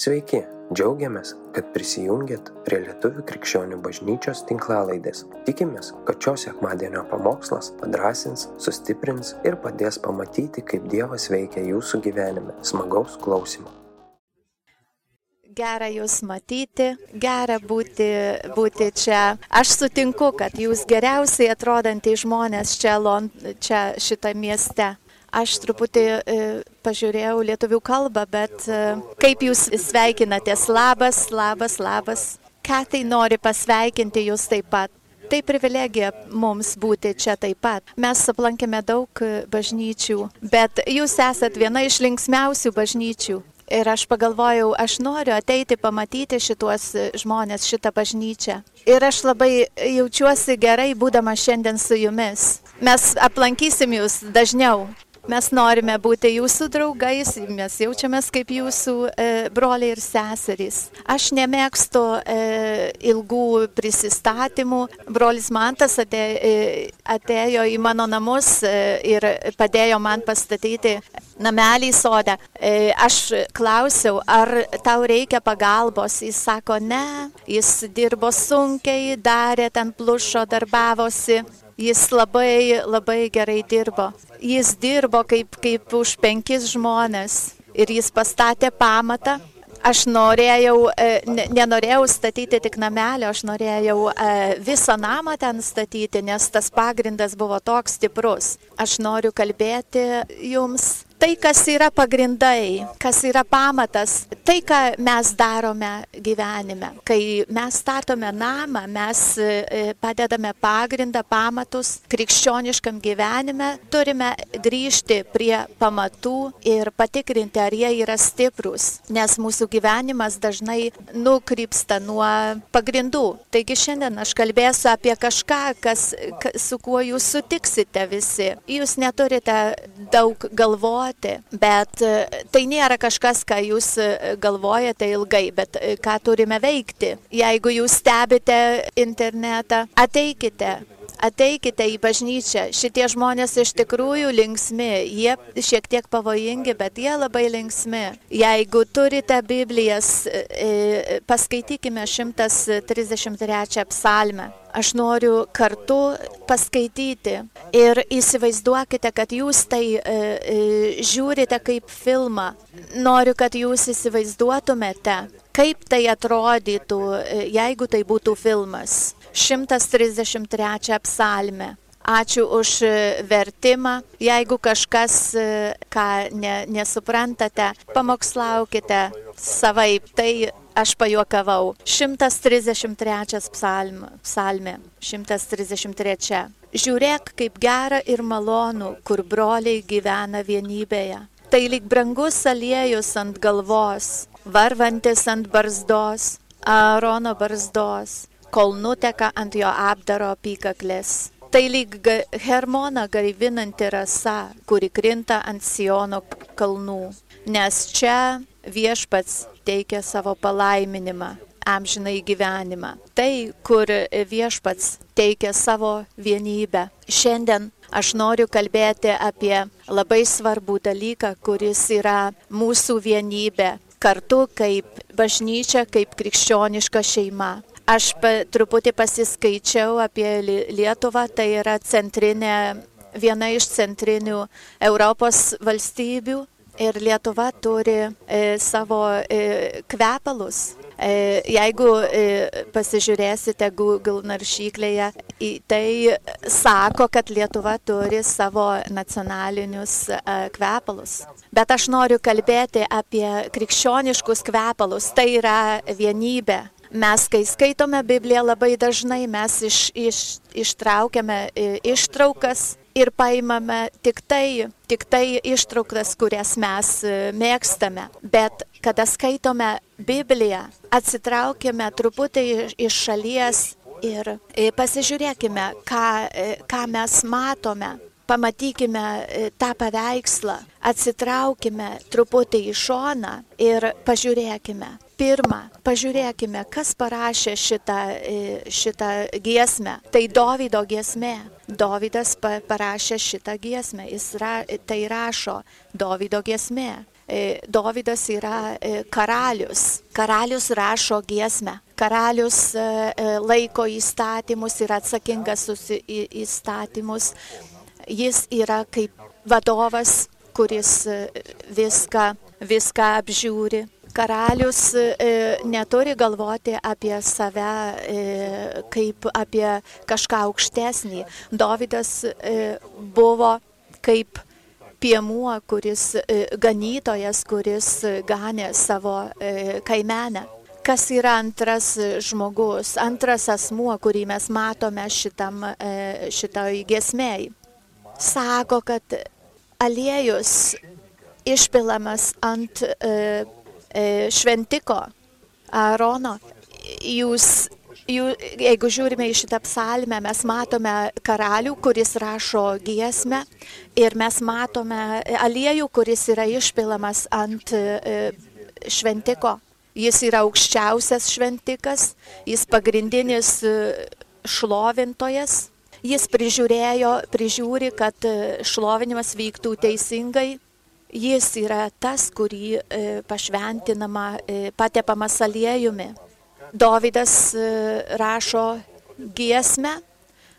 Sveiki, džiaugiamės, kad prisijungiat prie Lietuvų krikščionių bažnyčios tinklalaidės. Tikimės, kad šios sekmadienio pamokslas padrasins, sustiprins ir padės pamatyti, kaip Dievas veikia jūsų gyvenime. Smagaus klausimų. Gera jūs matyti, gera būti, būti čia. Aš sutinku, kad jūs geriausiai atrodantys žmonės čia, Lond, čia šitą mieste. Aš truputį e, pažiūrėjau lietuvių kalbą, bet e, kaip jūs sveikinatės? Labas, labas, labas. Ką tai nori pasveikinti jūs taip pat? Tai privilegija mums būti čia taip pat. Mes aplankėme daug e, bažnyčių, bet jūs esat viena iš linksmiausių bažnyčių. Ir aš pagalvojau, aš noriu ateiti pamatyti šituos žmonės, šitą bažnyčią. Ir aš labai jaučiuosi gerai, būdama šiandien su jumis. Mes aplankysim jūs dažniau. Mes norime būti jūsų draugais, mes jaučiamės kaip jūsų e, broliai ir seserys. Aš nemėgstu e, ilgų prisistatymų. Brolis Mantas atė, e, atėjo į mano namus e, ir padėjo man pastatyti namelį sodę. E, aš klausiau, ar tau reikia pagalbos. Jis sako, ne. Jis dirbo sunkiai, darė ten plušo, darbavosi. Jis labai, labai gerai dirbo. Jis dirbo kaip, kaip už penkis žmonės ir jis pastatė pamatą. Aš norėjau, e, nenorėjau statyti tik namelio, aš norėjau e, visą namą ten statyti, nes tas pagrindas buvo toks stiprus. Aš noriu kalbėti jums tai, kas yra pagrindai, kas yra pamatas, tai, ką mes darome gyvenime. Kai mes statome namą, mes e, padedame pagrindą, pamatus krikščioniškam gyvenime, turime grįžti prie pamatų ir patikrinti, ar jie yra stiprus, nes mūsų gyvenimas dažnai nukrypsta nuo pagrindų. Taigi šiandien aš kalbėsiu apie kažką, kas, su kuo jūs sutiksite visi. Jūs neturite daug galvoti galvoti, bet e, tai nėra kažkas, ką jūs e, galvojate ilgai, bet e, ką turime veikti. Jeigu jūs stebite internetą, ateikite, ateikite į bažnyčią. Šitie žmonės iš tikrųjų linksmi, jie šiek tiek pavojingi, bet jie labai linksmi. Jeigu turite Biblijas, paskaitykime 133 psalmę. Aš noriu kartu paskaityti ir įsivaizduokite, kad jūs tai e, e, žiūrite kaip filmą. Noriu, kad jūs įsivaizduotumėte, kaip tai atrodytų, e, jeigu tai būtų filmas. 133 psalmę. Ačiū už vertimą. Jeigu kažkas, ką ne, nesuprantate, pamokslaukite savaip. Tai aš pajuokavau. 133 psalm, psalmė. 133. Žiūrėk, kaip gera ir malonu, kur broliai gyvena vienybėje. Tai lyg brangus aliejus ant galvos, varvantis ant barzdos, Aarono barzdos kol nuteka ant jo apdaro apykaklės. Tai lyg Hermona gaivinanti rasa, kuri krinta ant Siono kalnų, nes čia viešpats teikia savo palaiminimą, amžinai gyvenimą. Tai, kur viešpats teikia savo vienybę. Šiandien aš noriu kalbėti apie labai svarbų dalyką, kuris yra mūsų vienybė kartu kaip bažnyčia, kaip krikščioniška šeima. Aš pa, truputį pasiskaičiau apie Lietuvą, tai yra centrinė, viena iš centrinių Europos valstybių ir Lietuva turi e, savo e, kvepalus. E, jeigu e, pasižiūrėsite Google naršyklėje, tai sako, kad Lietuva turi savo nacionalinius e, kvepalus. Bet aš noriu kalbėti apie krikščioniškus kvepalus, tai yra vienybė Mes, kai skaitome Bibliją, labai dažnai mes iš, iš, ištraukiame e, ištraukas ir paimame tik tai, tik tai ištraukas, kurias mes e, mėgstame. Bet kada skaitome Bibliją, atsitraukime truputį iš šalies ir e, pasižiūrėkime, ką, ką mes matome. Pamatykime tą paveikslą, atsitraukime truputį į šoną ir pažiūrėkime, pirma, pažiūrėkime, kas parašė šitą, e, šitą giesmę. Tai Dovido giesmė. Dovydas parašė šitą giesmę. Jis ra, tai rašo Dovido giesmė. E, Dovydas yra e, karalius. Karalius rašo giesmę. Karalius laiko įstatymus ir atsakingas už įstatymus. Jis yra kaip vadovas, kuris viską, viską apžiūri. Karalius neturi galvoti apie save kaip apie kažką aukštesnį. Dovydas buvo kaip piemuo, kuris e, ganytojas, kuris ganė savo e, kaimenę. Kas yra antras žmogus, antras asmuo, kurį mes matome šitam, e, šitoj gesmėjai? Sako, kad aliejus išpilamas ant šventiko Aarono. Jūs jeigu žiūrime į šitą psalmę, mes matome karalių, kuris rašo giesmę ir mes matome aliejų, kuris yra išpilamas ant e, šventiko. Jis yra aukščiausias šventikas, jis pagrindinis e, šlovintojas. Jis prižiūrėjo, prižiūri, kad e, šlovinimas vyktų teisingai. Jis yra tas, kurį pašventinama, patepamas aliejumi. Dovydas e, rašo giesmę,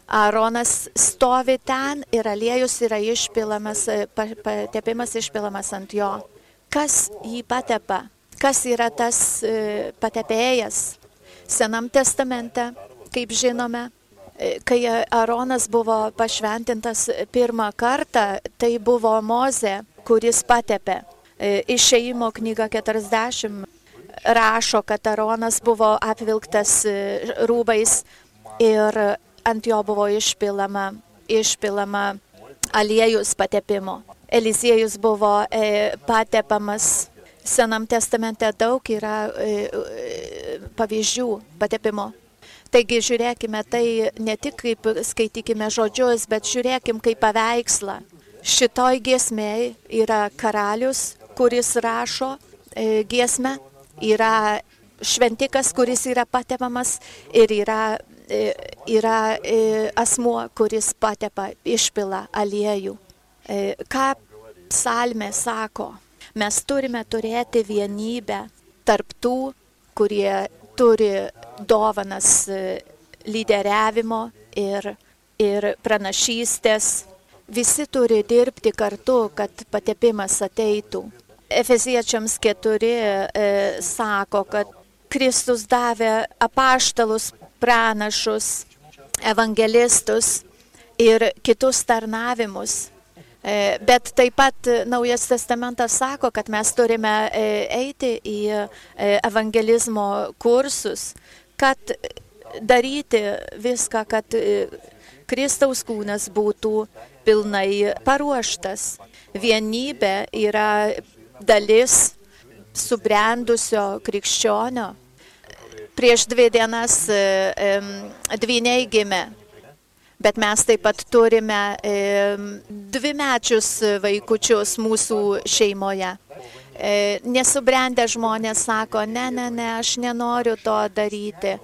Aaronas stovi ten ir aliejus yra išpilamas, e, patepimas išpilamas ant jo. Kas jį patepa? Kas yra tas e, patepėjas? Senam testamente, kaip žinome, kai Aaronas buvo pašventintas pirmą kartą, tai buvo Moze, kuris patepė. Išėjimo knyga 40 rašo, kad Aronas buvo apvilktas e, rūbais ir ant jo buvo išpilama, išpilama aliejus patepimo. Eliziejus buvo e, patepamas. Senam testamente daug yra e, e, pavyzdžių patepimo. Taigi žiūrėkime tai ne tik kaip skaitykime žodžius, bet žiūrėkim kaip paveikslą. Šitoj giesmėje yra karalius, kuris rašo e, giesmę yra šventikas, kuris yra patepamas ir yra, e, yra e, asmuo, kuris patepa, išpila aliejų. E, ką psalmė sako? Mes turime turėti vienybę tarp tų, kurie turi dovanas lyderiavimo ir, ir pranašystės. Visi turi dirbti kartu, kad patepimas ateitų. Efeziečiams 4 e, sako, kad Kristus davė apaštalus, pranašus, evangelistus ir kitus tarnavimus. E, bet taip pat Naujas testamentas sako, kad mes turime e, eiti į e, evangelizmo kursus, kad daryti viską, kad Kristaus kūnas būtų pilnai paruoštas. Vienybė yra dalis subrendusio krikščionio. Prieš dvi dienas dvyniai gimė, bet mes taip pat turime dvi mečius vaikučius mūsų šeimoje. E, nesubrendę žmonės sako, ne, ne, ne, aš nenoriu to daryti.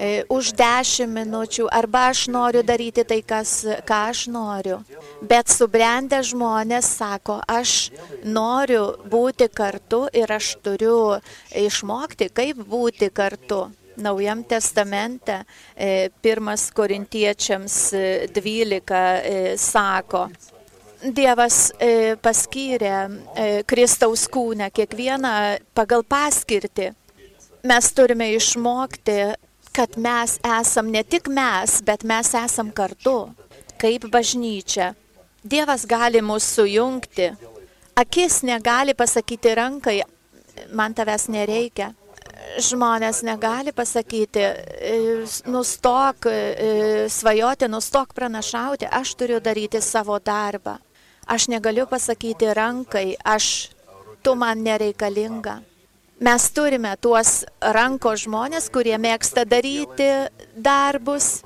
E, už dešimt minučių, arba aš noriu daryti tai, kas, ką aš noriu. Bet subrendę žmonės sako, aš noriu būti kartu ir aš turiu išmokti, kaip būti kartu. Naujam testamente e, pirmas korintiečiams 12 e, sako, Dievas paskyrė Kristaus kūnę kiekvieną pagal paskirtį. Mes turime išmokti kad mes esam ne tik mes, bet mes esam kartu, kaip bažnyčia. Dievas gali mus sujungti. Akis negali pasakyti rankai, man tavęs nereikia. Žmonės negali pasakyti, e, nustok e, svajoti, nustok pranašauti, aš turiu daryti savo darbą. Aš negaliu pasakyti rankai, aš, tu man nereikalinga. Mes turime tuos ranko žmonės, kurie mėgsta daryti darbus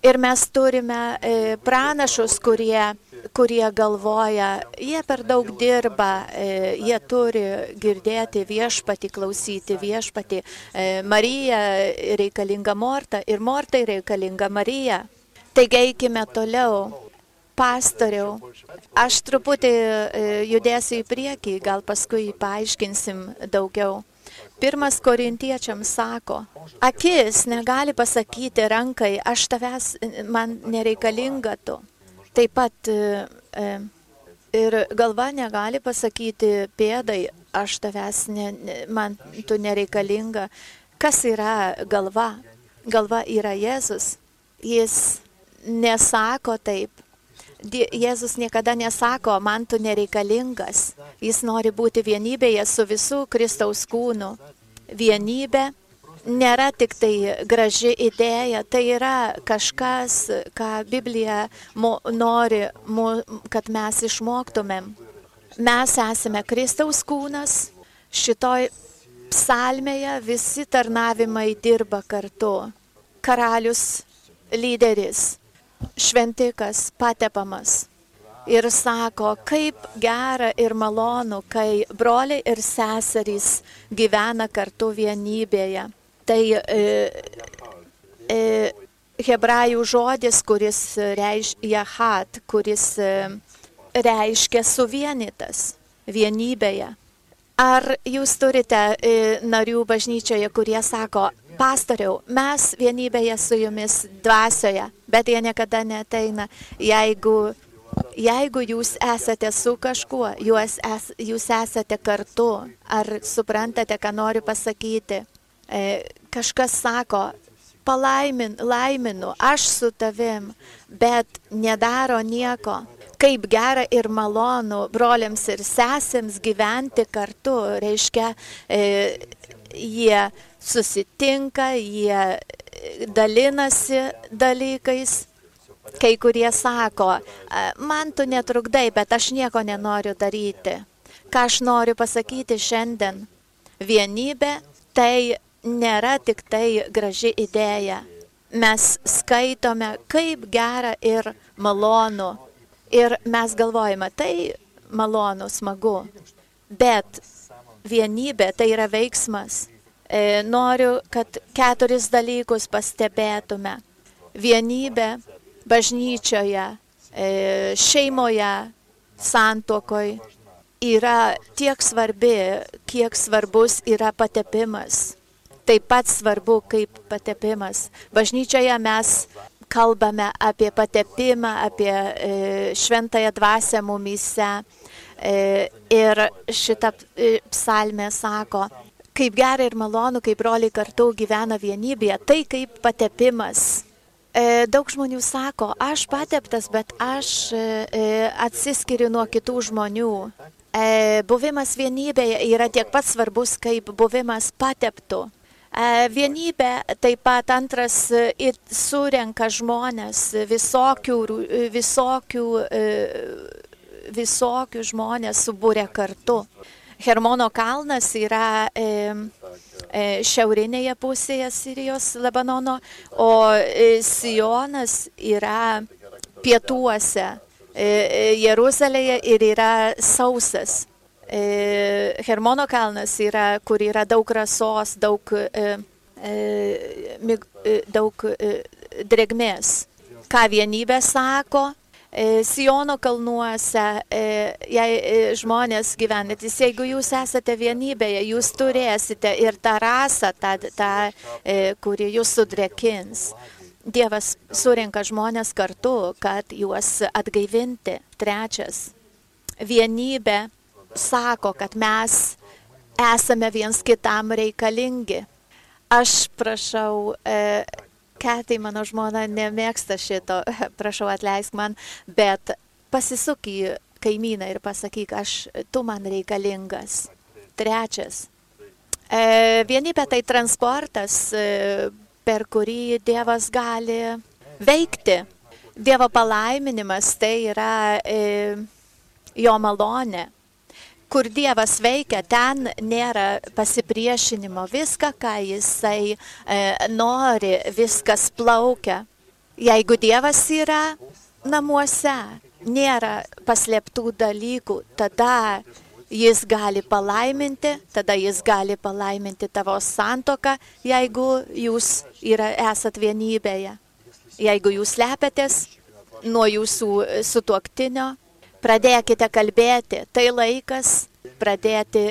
ir mes turime e, pranašus, kurie, kurie galvoja, jie per daug dirba, e, jie turi girdėti viešpati, klausyti viešpati. E, Marija reikalinga Morta ir Mortai reikalinga Marija. Taigi eikime toliau. Pastoriau, aš truputį e, judėsiu į priekį, gal paskui paaiškinsim daugiau. Pirmas korintiečiams sako, akis negali pasakyti rankai, aš tavęs, man nereikalinga tu. Taip pat e, e, ir galva negali pasakyti pėdai, aš tavęs, ne, man tu nereikalinga. Kas yra galva? Galva yra Jėzus. Jis nesako taip. Jėzus niekada nesako, man tu nereikalingas. Jis nori būti vienybėje su visų Kristaus kūnu. Vienybė nėra tik tai graži idėja, tai yra kažkas, ką Biblija mo, nori, mo, kad mes išmoktumėm. Mes esame Kristaus kūnas, šitoj psalmėje visi tarnavimai dirba kartu. Karalius, lyderis, šventikas patepamas. Ir sako, kaip gera ir malonu, kai broliai ir seserys gyvena kartu vienybėje. Tai e, e, hebrajų žodis, kuris reiškia jahat, kuris e, reiškia suvienytas vienybėje. Ar jūs turite e, narių bažnyčioje, kurie sako, pastoriau, mes vienybėje su jumis dvasioje, bet jie niekada neteina, jeigu, jeigu jūs esate su kažkuo, jūs, es, jūs esate kartu, ar suprantate, ką noriu pasakyti. E, kažkas sako, palaimin, laiminu, aš su tavim, bet nedaro nieko. Kaip gera ir malonu broliams ir sesėms gyventi kartu, reiškia, e, jie susitinka, jie dalinasi dalykais. Kai kurie sako, man tu netrukdai, bet aš nieko nenoriu daryti. Ką aš noriu pasakyti šiandien? Vienybė tai nėra tik tai graži idėja. Mes skaitome, kaip gera ir malonu. Ir mes galvojame, tai malonu, smagu. Bet vienybė tai yra veiksmas. E, noriu, kad keturis dalykus pastebėtume. Vienybė bažnyčioje, e, šeimoje, santokoje yra tiek svarbi, kiek svarbus yra patepimas. Taip pat svarbu kaip patepimas. Bažnyčioje mes kalbame apie patepimą, apie e, šventąją dvasę mumyse. Ir šitą psalmę sako, kaip gera ir malonu, kai broliai kartu gyvena vienybėje, tai kaip patepimas. E, daug žmonių sako, aš pateptas, bet aš e, e, atsiskiriu nuo kitų žmonių. Buvimas vienybėje yra tiek pat svarbus, kaip buvimas pateptų. Vienybė taip pat antras surenka žmonės, visokių, visokių, visokių žmonės subūrė kartu. Hermono kalnas yra e, e, šiaurinėje pusėje Sirijos Lebanono, o e, Sionas yra pietuose e, e Jeruzalėje ir yra sausas. E, Hermono kalnas yra, kur yra daug rasos, daug, e, e, daug e, dregmės. Ką vienybė sako, E, Siono kalnuose, e, jei e, žmonės gyvenatys, jeigu jūs esate vienybėje, jūs turėsite ir tą rasą, tą, tą kuri jūs sudrekins. Dievas surinka žmonės kartu, kad juos atgaivinti. Trečias, vienybė sako, kad mes esame viens kitam reikalingi. Aš prašau, Ketai, mano žmona, nemėgsta šito, prašau atleisk man, bet pasisuk į kaimyną ir pasakyk, aš, tu man reikalingas. Trečias. E, vienybė tai transportas, e, per kurį Dievas gali veikti. Dievo palaiminimas tai yra e, jo malonė kur Dievas veikia, ten nėra pasipriešinimo. Viską, ką Jisai e, nori, viskas plaukia. Jeigu Dievas yra namuose, nėra paslėptų dalykų, tada Jis gali palaiminti, tada Jis gali palaiminti tavo santoką, jeigu jūs yra, esat vienybėje. Jeigu jūs slepiatės, nuo jūsų sutuoktinio, pradėkite kalbėti. Tai laikas pradėti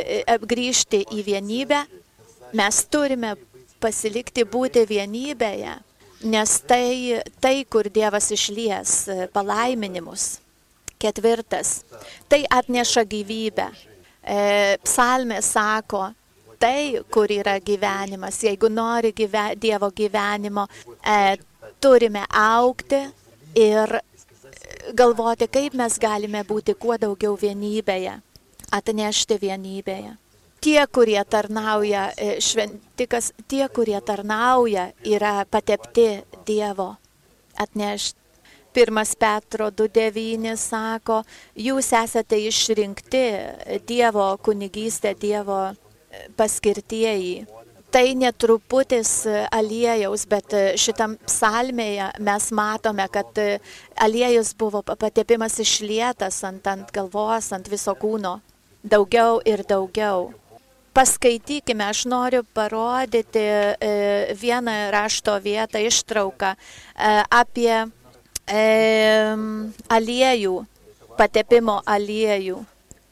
grįžti į vienybę. Mes turime pasilikti būti vienybėje, nes tai, tai kur Dievas išlies palaiminimus. Ketvirtas. Tai atneša gyvybę. E, psalmė sako, tai, kur yra gyvenimas. Jeigu nori gyve, Dievo gyvenimo, e, turime aukti ir galvoti, kaip mes galime būti kuo daugiau vienybėje, atnešti vienybėje. Tie, kurie tarnauja, e, šventikas, tie, kurie tarnauja, yra patepti Dievo atnešti. Pirmas Petro 2.9 sako, jūs esate išrinkti Dievo kunigystė, Dievo e, paskirtieji tai netruputis e, aliejaus, bet e, šitam psalmėje mes matome, kad e, aliejus buvo patepimas išlietas ant, ant galvos, ant viso kūno. Daugiau ir daugiau. Paskaitykime, aš noriu parodyti vieną rašto vietą, ištrauką apie aliejų, patepimo aliejų.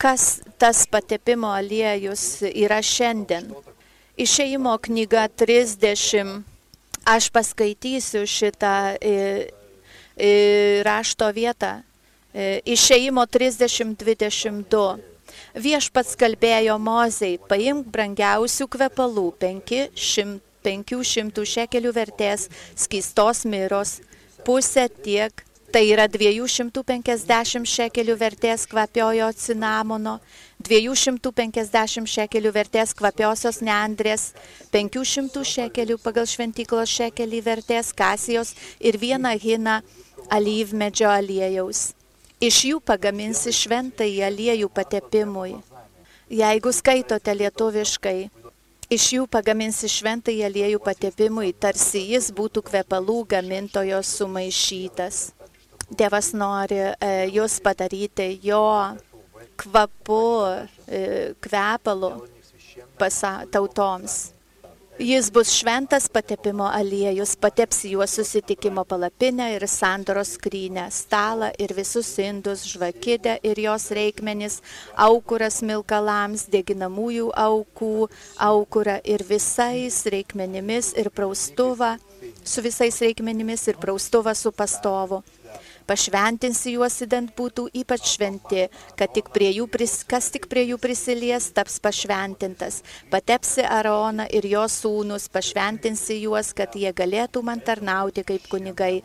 Kas tas patepimo aliejus yra šiandien? Išėjimo knyga 30. Aš paskaitysiu šitą e, e, rašto vietą. E, išėjimo 30-22. Viešpats kalbėjo Mozei, paimk brangiausių kvepalų 500, 500 šekelių vertės skystos miros, pusę tiek Tai yra 250 šekelių vertės kvapiojo cinamono, 250 šekelių vertės kvapiosios neandrės, 500 šekelių pagal šventyklos šekelį vertės kasijos ir vieną hiną alyvmedžio aliejaus. Iš jų pagaminsi šventąjį aliejų patepimui. Jeigu skaitote lietuviškai, iš jų pagaminsi šventąjį aliejų patepimui, tarsi jis būtų kvepalų gamintojos sumaišytas. Dievas nori e, jūs padaryti jo kvapu, e, kvepalu pasa, tautoms. Jis bus šventas patepimo aliejus, pateps juos susitikimo palapinę ir sandoros skrynę, stalą ir visus indus, žvakidę ir jos reikmenis, aukuras milkalams, deginamųjų aukų, aukurą ir visais reikmenimis ir praustuvą, su visais reikmenimis ir praustuvą su pastovu pašventinsi juos įdant būtų ypač šventi, kad tik prie jų, pris, kas tik prie jų prisilies, taps pašventintas. Patepsi Aroną ir jo sūnus, pašventinsi juos, kad jie galėtų man tarnauti kaip kunigai.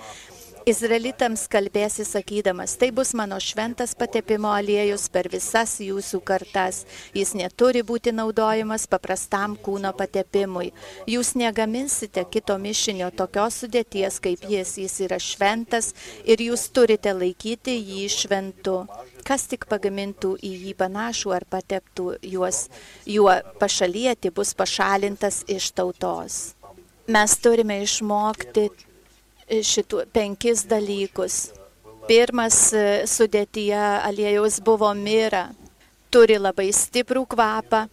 Izraelitams kalbėsi sakydamas, tai bus mano šventas patepimo aliejus per visas jūsų kartas. Jis neturi būti naudojamas paprastam kūno patepimui. Jūs negaminsite kito mišinio tokios sudėties kaip jis. Jis yra šventas ir jūs turite laikyti jį šventu. Kas tik pagamintų į jį panašų ar pateptų juos, juo pašalieti, bus pašalintas iš tautos. Mes turime išmokti šitų penkis dalykus. Pirmas e, sudėtyje aliejaus buvo mira, turi labai stiprų kvapą,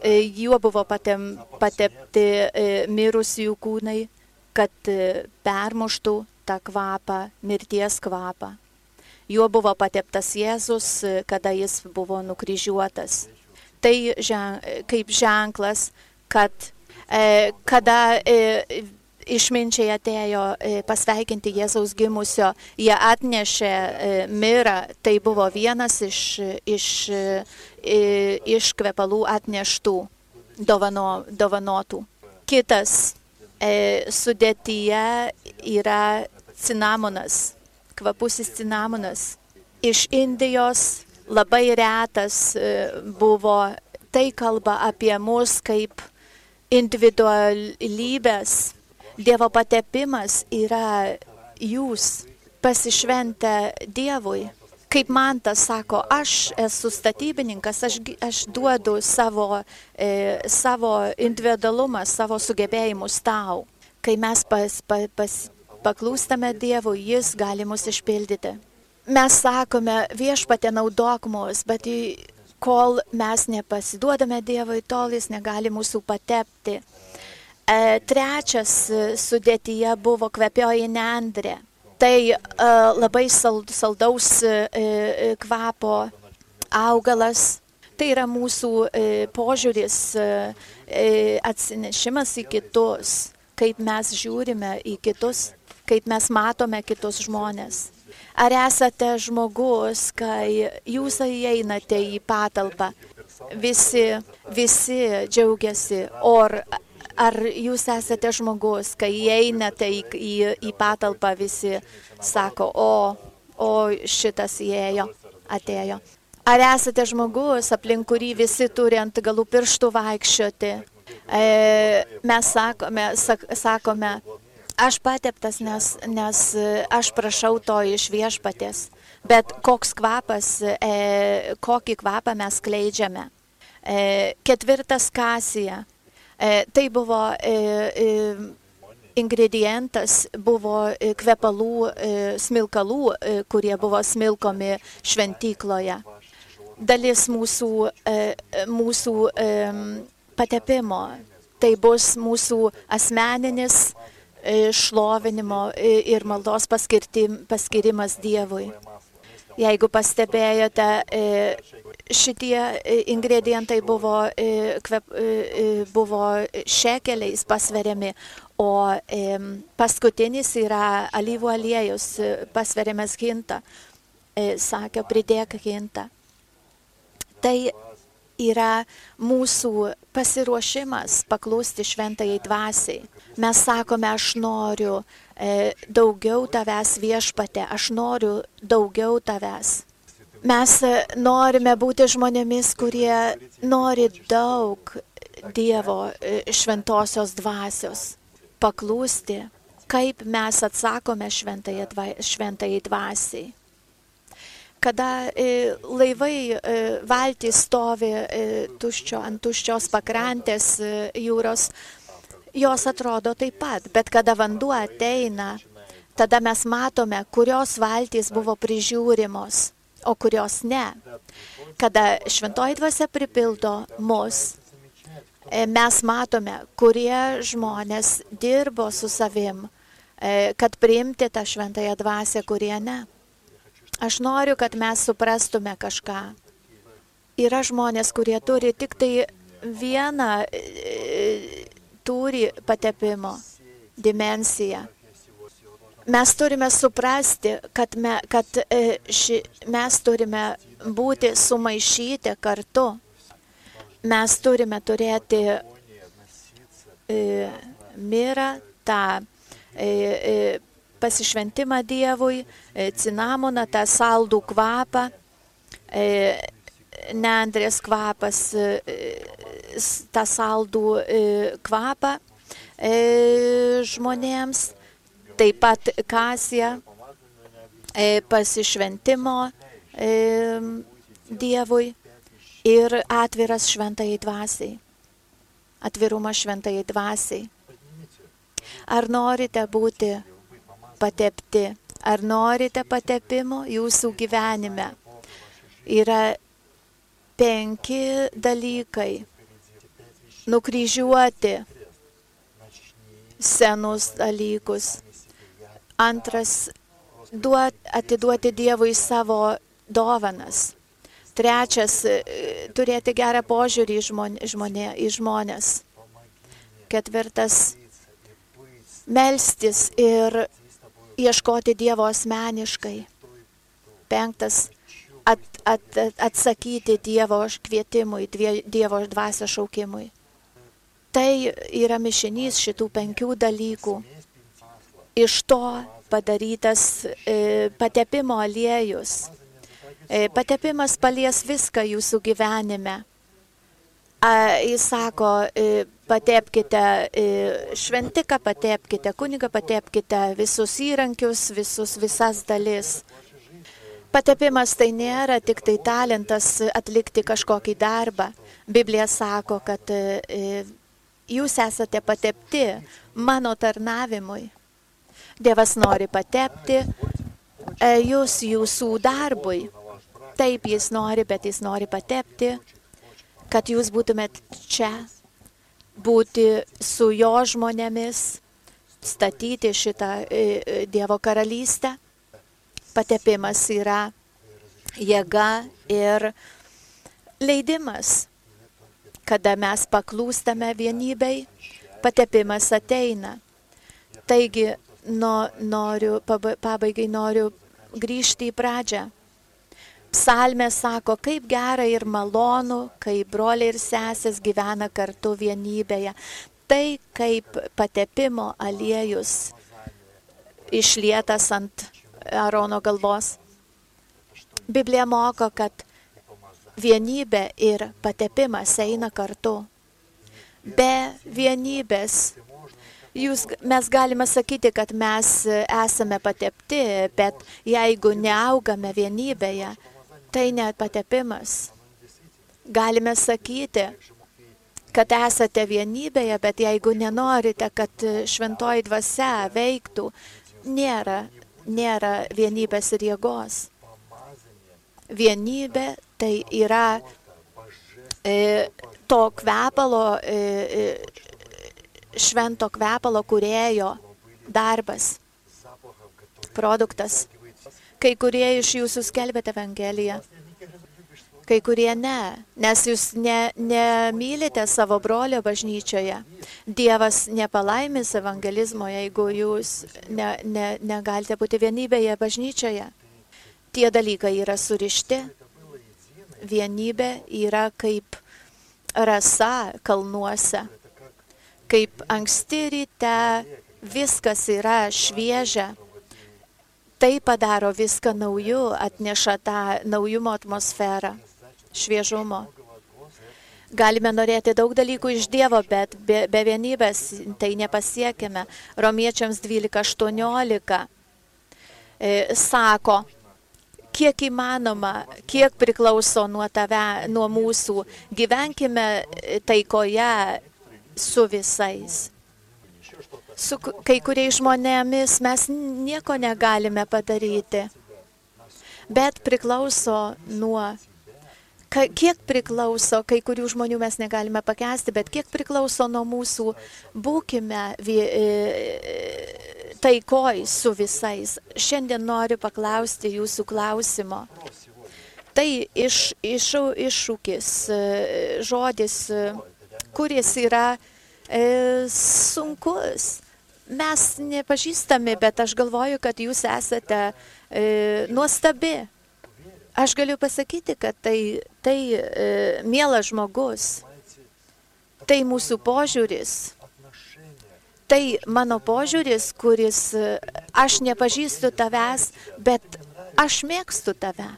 e, juo buvo patem, patepti e, mirusiųjų kūnai, kad permuštų tą kvapą, mirties kvapą. Juo buvo pateptas Jėzus, kada jis buvo nukryžiuotas. Tai žen, kaip ženklas, kad kada išminčiai atėjo e, pasveikinti Jėzaus gimusio, jie atnešė e, mirą, tai buvo vienas iš, iš, e, iš kvepalų atneštų dovano, dovanotų. Kitas sudėtyje yra cinamonas, kvapusis cinamonas. Iš Indijos labai retas buvo, tai kalba apie mus kaip individualybės Dievo patepimas yra jūs pasišventę Dievui. Kaip man tas sako, aš esu statybininkas, aš, aš duodu savo, e, savo individualumą, savo sugebėjimus tau. Kai mes pas, pas, pas, paklūstame Dievui, Jis gali mus išpildyti. Mes sakome, viešpatė naudok mus, bet kol mes nepasiduodame Dievui, tol Jis negali mūsų patepti. E, trečias e, sudėtyje buvo kvepioji neandrė. Tai labai saldaus kvapo augalas. Tai yra mūsų požiūris, atsinešimas į kitus, kaip mes žiūrime į kitus, kaip mes matome kitus žmonės. Ar esate žmogus, kai jūs įeinate į patalpą, visi, visi džiaugiasi, or Ar jūs esate žmogus, kai įeinate į, į, į patalpą, visi sako, o, o šitas įėjo, atėjo. Ar esate žmogus, aplink kurį visi turi ant galų pirštų vaikščioti? E, mes sakome, sak, sakome, aš pateptas, nes, nes aš prašau to iš viešpatės. Bet koks kvapas, e, kokį kvapą mes kleidžiame. E, ketvirtas kasija. E, tai buvo e, e, ingredientas, buvo kvepalų, smilkalų, kurie buvo smilkomi šventykloje. Dalis mūsų, mūsų patepimo. Tai bus mūsų asmeninis šlovinimo ir maldos paskirimas Dievui. Jeigu pastebėjote, šitie e, ingredientai buvo, e, kvep, e, buvo šekeliais pasveriami, o paskutinis yra alyvų aliejus pasveriamas hinta. Sakė, pridėk hintą. Tai yra mūsų pasiruošimas paklusti šventai dvasiai. Mes sakome, aš noriu daugiau tavęs viešpate, aš noriu daugiau tavęs. Mes e, norime būti žmonėmis, kurie nori daug Dievo e, šventosios dvasios, paklūsti, kaip mes atsakome šventai dvasiai. Kada e, laivai valtys stovi tuščio, ant tuščios pakrantės jūros, jos atrodo taip pat, bet kada vanduo ateina, tada mes matome, kurios valtys buvo prižiūrimos o kurios ne. Kada šventoji dvasia pripildo mus, e, mes matome, kurie žmonės dirbo su savim, e, kad priimti tą šventąją dvasę, kurie ne. Aš noriu, kad mes suprastume kažką. Yra žmonės, kurie turi tik tai vieną e, turi patepimo dimensiją mes turime suprasti, kad, me, kad e, ši, mes turime būti sumaišyti kartu. Mes turime turėti e, mirą, tą e, e, pasišventimą Dievui, e, cinamoną, tą saldų kvapą, e, neandrės kvapas, e, tą saldų e, kvapą e, žmonėms taip pat kasija e, pasišventimo e, Dievui ir atviras šventai dvasiai. Atvirumas šventai dvasiai. Ar norite būti patepti, ar norite patepimo jūsų gyvenime? Yra penki dalykai. Nukryžiuoti senus dalykus Antras, duot, atiduoti Dievui savo dovanas. Trečias, e, turėti gerą požiūrį į, žmonė, žmonė, į žmonės. Ketvirtas, melstis ir ieškoti Dievo asmeniškai. Penktas, at, at, atsakyti Dievo kvietimui, Dievo dvasio šaukimui. Tai yra mišinys šitų penkių dalykų iš to padarytas e, patepimo aliejus. E, patepimas palies viską jūsų gyvenime. A, jis sako, e, patepkite šventiką, patepkite kunigą, patepkite visus įrankius, visus, visas dalis. Patepimas tai nėra tik tai talentas atlikti kažkokį darbą. Biblija sako, kad jūs esate patepti mano tarnavimui. Dievas nori patepti e, jūs jūsų darbui. Taip jis nori, bet jis nori patepti, kad jūs būtumėt čia, būti su jo žmonėmis, statyti šitą Dievo karalystę. Patepimas yra jėga ir leidimas. Kada mes paklūstame vienybei, patepimas ateina. Taigi, no, noriu, pabaigai noriu grįžti į pradžią. Psalmė sako, kaip gera ir malonu, kai broliai ir sesės gyvena kartu vienybėje. Tai kaip patepimo aliejus išlietas ant Arono galvos. Biblija moko, kad vienybė ir patepimas eina kartu. Be vienybės jūs, mes galime sakyti, kad mes esame patepti, bet jeigu neaugame vienybėje, tai net patepimas. Galime sakyti, kad esate vienybėje, bet jeigu nenorite, kad šventoji dvasia veiktų, nėra, nėra vienybės ir jėgos vienybė tai yra e, to kvepalo, e, e, švento kvepalo kurėjo darbas, produktas. Kai kurie iš jūsų skelbėte Evangeliją, kai kurie ne, nes jūs ne, nemylite savo brolio bažnyčioje. Dievas nepalaimės evangelizmo, jeigu jūs ne, ne, negalite būti vienybėje bažnyčioje tie dalykai yra surišti. Vienybė yra kaip rasa kalnuose, kaip anksti ryte viskas yra šviežia. Tai padaro viską nauju, atneša tą naujumo atmosferą, šviežumo. Galime norėti daug dalykų iš Dievo, bet be, be vienybės tai nepasiekime. Romiečiams 12.18 e, sako, kiek įmanoma, kiek priklauso nuo tave, nuo mūsų. Gyvenkime taikoje su visais. Su kai kuriais žmonėmis mes nieko negalime padaryti, bet priklauso nuo kiek priklauso, kai kurių žmonių mes negalime pakesti, bet kiek priklauso nuo mūsų, būkime taikoj su visais. Šiandien noriu paklausti jūsų klausimo. Tai iš, iš, iššūkis, e, žodis, e, kuris yra e, sunkus. Mes nepažįstami, bet aš galvoju, kad jūs esate e, nuostabi. Aš galiu pasakyti, kad tai, tai e, mielas žmogus, tai mūsų požiūris tai mano požiūris, kuris aš nepažįstu tavęs, bet aš mėgstu tave.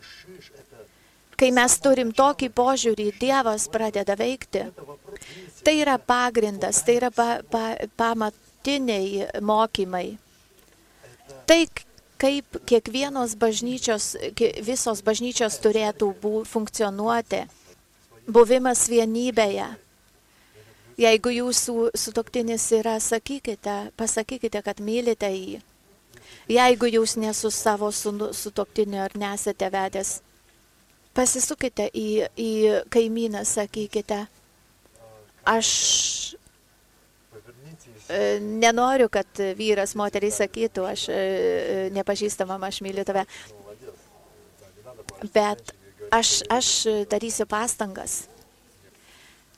Kai mes turim tokį požiūrį, Dievas pradeda veikti. Tai yra pagrindas, tai yra pa, pa, pamatiniai mokymai. Tai kaip kiekvienos bažnyčios, visos bažnyčios turėtų bū, funkcionuoti. Buvimas vienybėje, Jeigu jūsų sutoktinis yra, sakykite, pasakykite, kad mylite jį. Jeigu jūs nesu savo sutoktiniu ar nesate vedęs, pasisukite į, į kaimyną, sakykite, aš e, nenoriu, kad vyras moteriai sakytų, aš e, nepažįstamam, aš myliu tave, bet aš, aš darysiu pastangas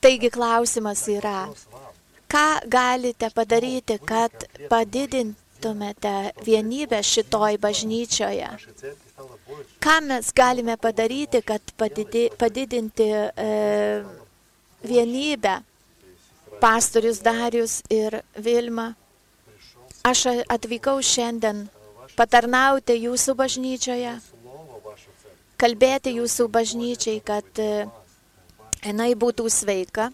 Taigi klausimas yra, ką galite padaryti, kad padidintumėte vienybę šitoj bažnyčioje? Ką mes galime padaryti, kad padidi, padidinti e, vienybę? Pastorius Darius ir Vilma, aš atvykau šiandien patarnauti jūsų bažnyčioje, kalbėti jūsų bažnyčiai, kad e, jinai būtų sveika,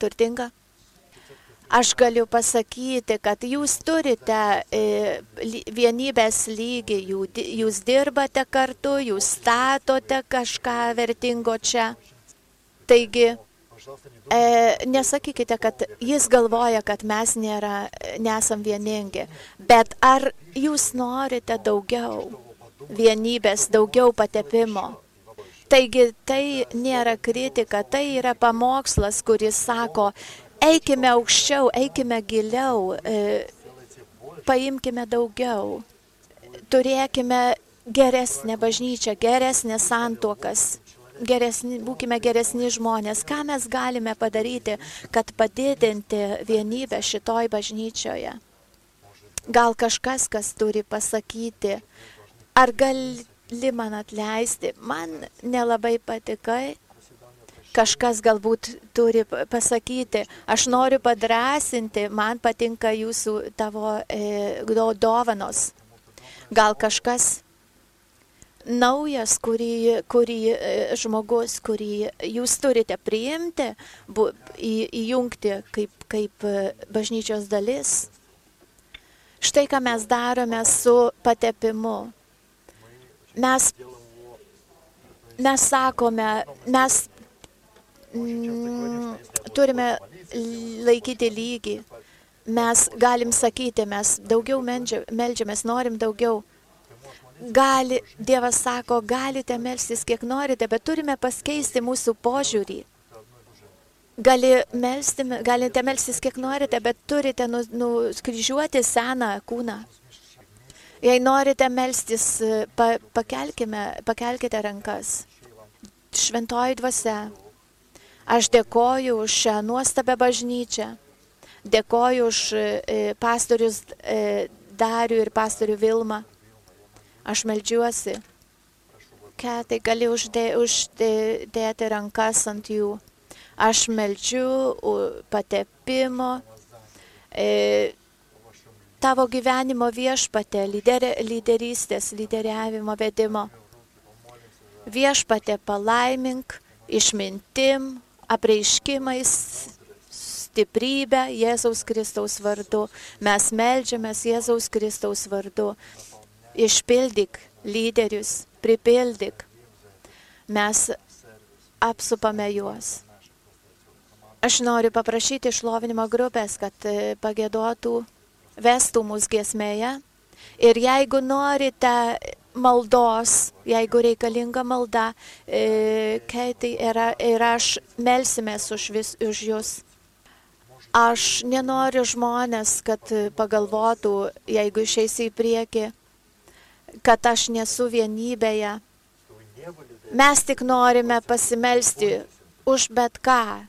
turtinga. Aš galiu pasakyti, kad jūs turite e, vienybės lygį, jūs dirbate kartu, jūs statote kažką vertingo čia. Taigi, e, nesakykite, kad jis galvoja, kad mes nėra, nesam vieningi, bet ar jūs norite daugiau vienybės, daugiau patepimo? Taigi tai nėra kritika, tai yra pamokslas, kuris sako, eikime aukščiau, eikime giliau, e, paimkime daugiau, turėkime geresnę bažnyčią, geresnę santuokas, geresni, būkime geresni žmonės. Ką mes galime padaryti, kad padidinti vienybę šitoj bažnyčioje? Gal kažkas, kas turi pasakyti, ar gali man atleisti, man nelabai patikai, kažkas galbūt turi pasakyti, aš noriu padrasinti, man patinka jūsų tavo e, dovanos. Gal kažkas naujas, kurį, kurį e, žmogus, kurį jūs turite priimti, bu, į, įjungti kaip, kaip e, bažnyčios dalis. Štai ką mes darome su patepimu. Mes, mes sakome, mes mm, turime laikyti lygį. Mes galim sakyti, mes daugiau meldžiamės, norim daugiau gali, Dievas sako, galite melstis kiek norite, bet turime paskeisti mūsų požiūrį. Gali melsti, galite melstis kiek norite, bet turite nuskryžiuoti nu, seną kūną. Jei norite melstis, pa, pakelkime, pakelkite rankas. Šventoji dvasia, aš dėkoju už šią nuostabią bažnyčią. Dėkoju už e, pastorius e, Darių ir pastorių Vilmą. Aš melžiuosi. Ketai gali uždėti uždė, rankas ant jų. Aš melžiu patepimo, e, tavo gyvenimo viešpatė, lyder, lyderystės, lyderiavimo vedimo. Viešpatė palaimink išmintim, apreiškimais, stiprybę Jėzaus Kristaus vardu. Mes melžiamės Jėzaus Kristaus vardu išpildyk lyderius, pripildyk. Mes apsupame juos. Aš noriu paprašyti išlovinimo grupės, kad e, pagėduotų, vestų mūsų giesmėje. Ir jeigu norite maldos, jeigu reikalinga malda, e, Keitai ir, ir aš melsimės už, vis, už jūs. Aš nenoriu žmonės, kad pagalvotų, jeigu išeisi į priekį, kad aš nesu vienybėje. Mes tik norime pasimelsti už bet ką,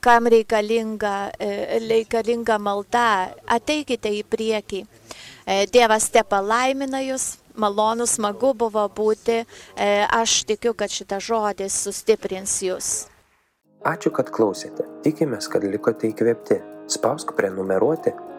kam reikalinga, e, reikalinga malda. Ateikite į priekį. E, Dievas te palaimina jūs, malonu, smagu buvo būti. E, aš tikiu, kad šitas žodis sustiprins jūs. Ačiū, kad klausėte. Tikimės, kad likote įkvėpti. Spausk prenumeruoti,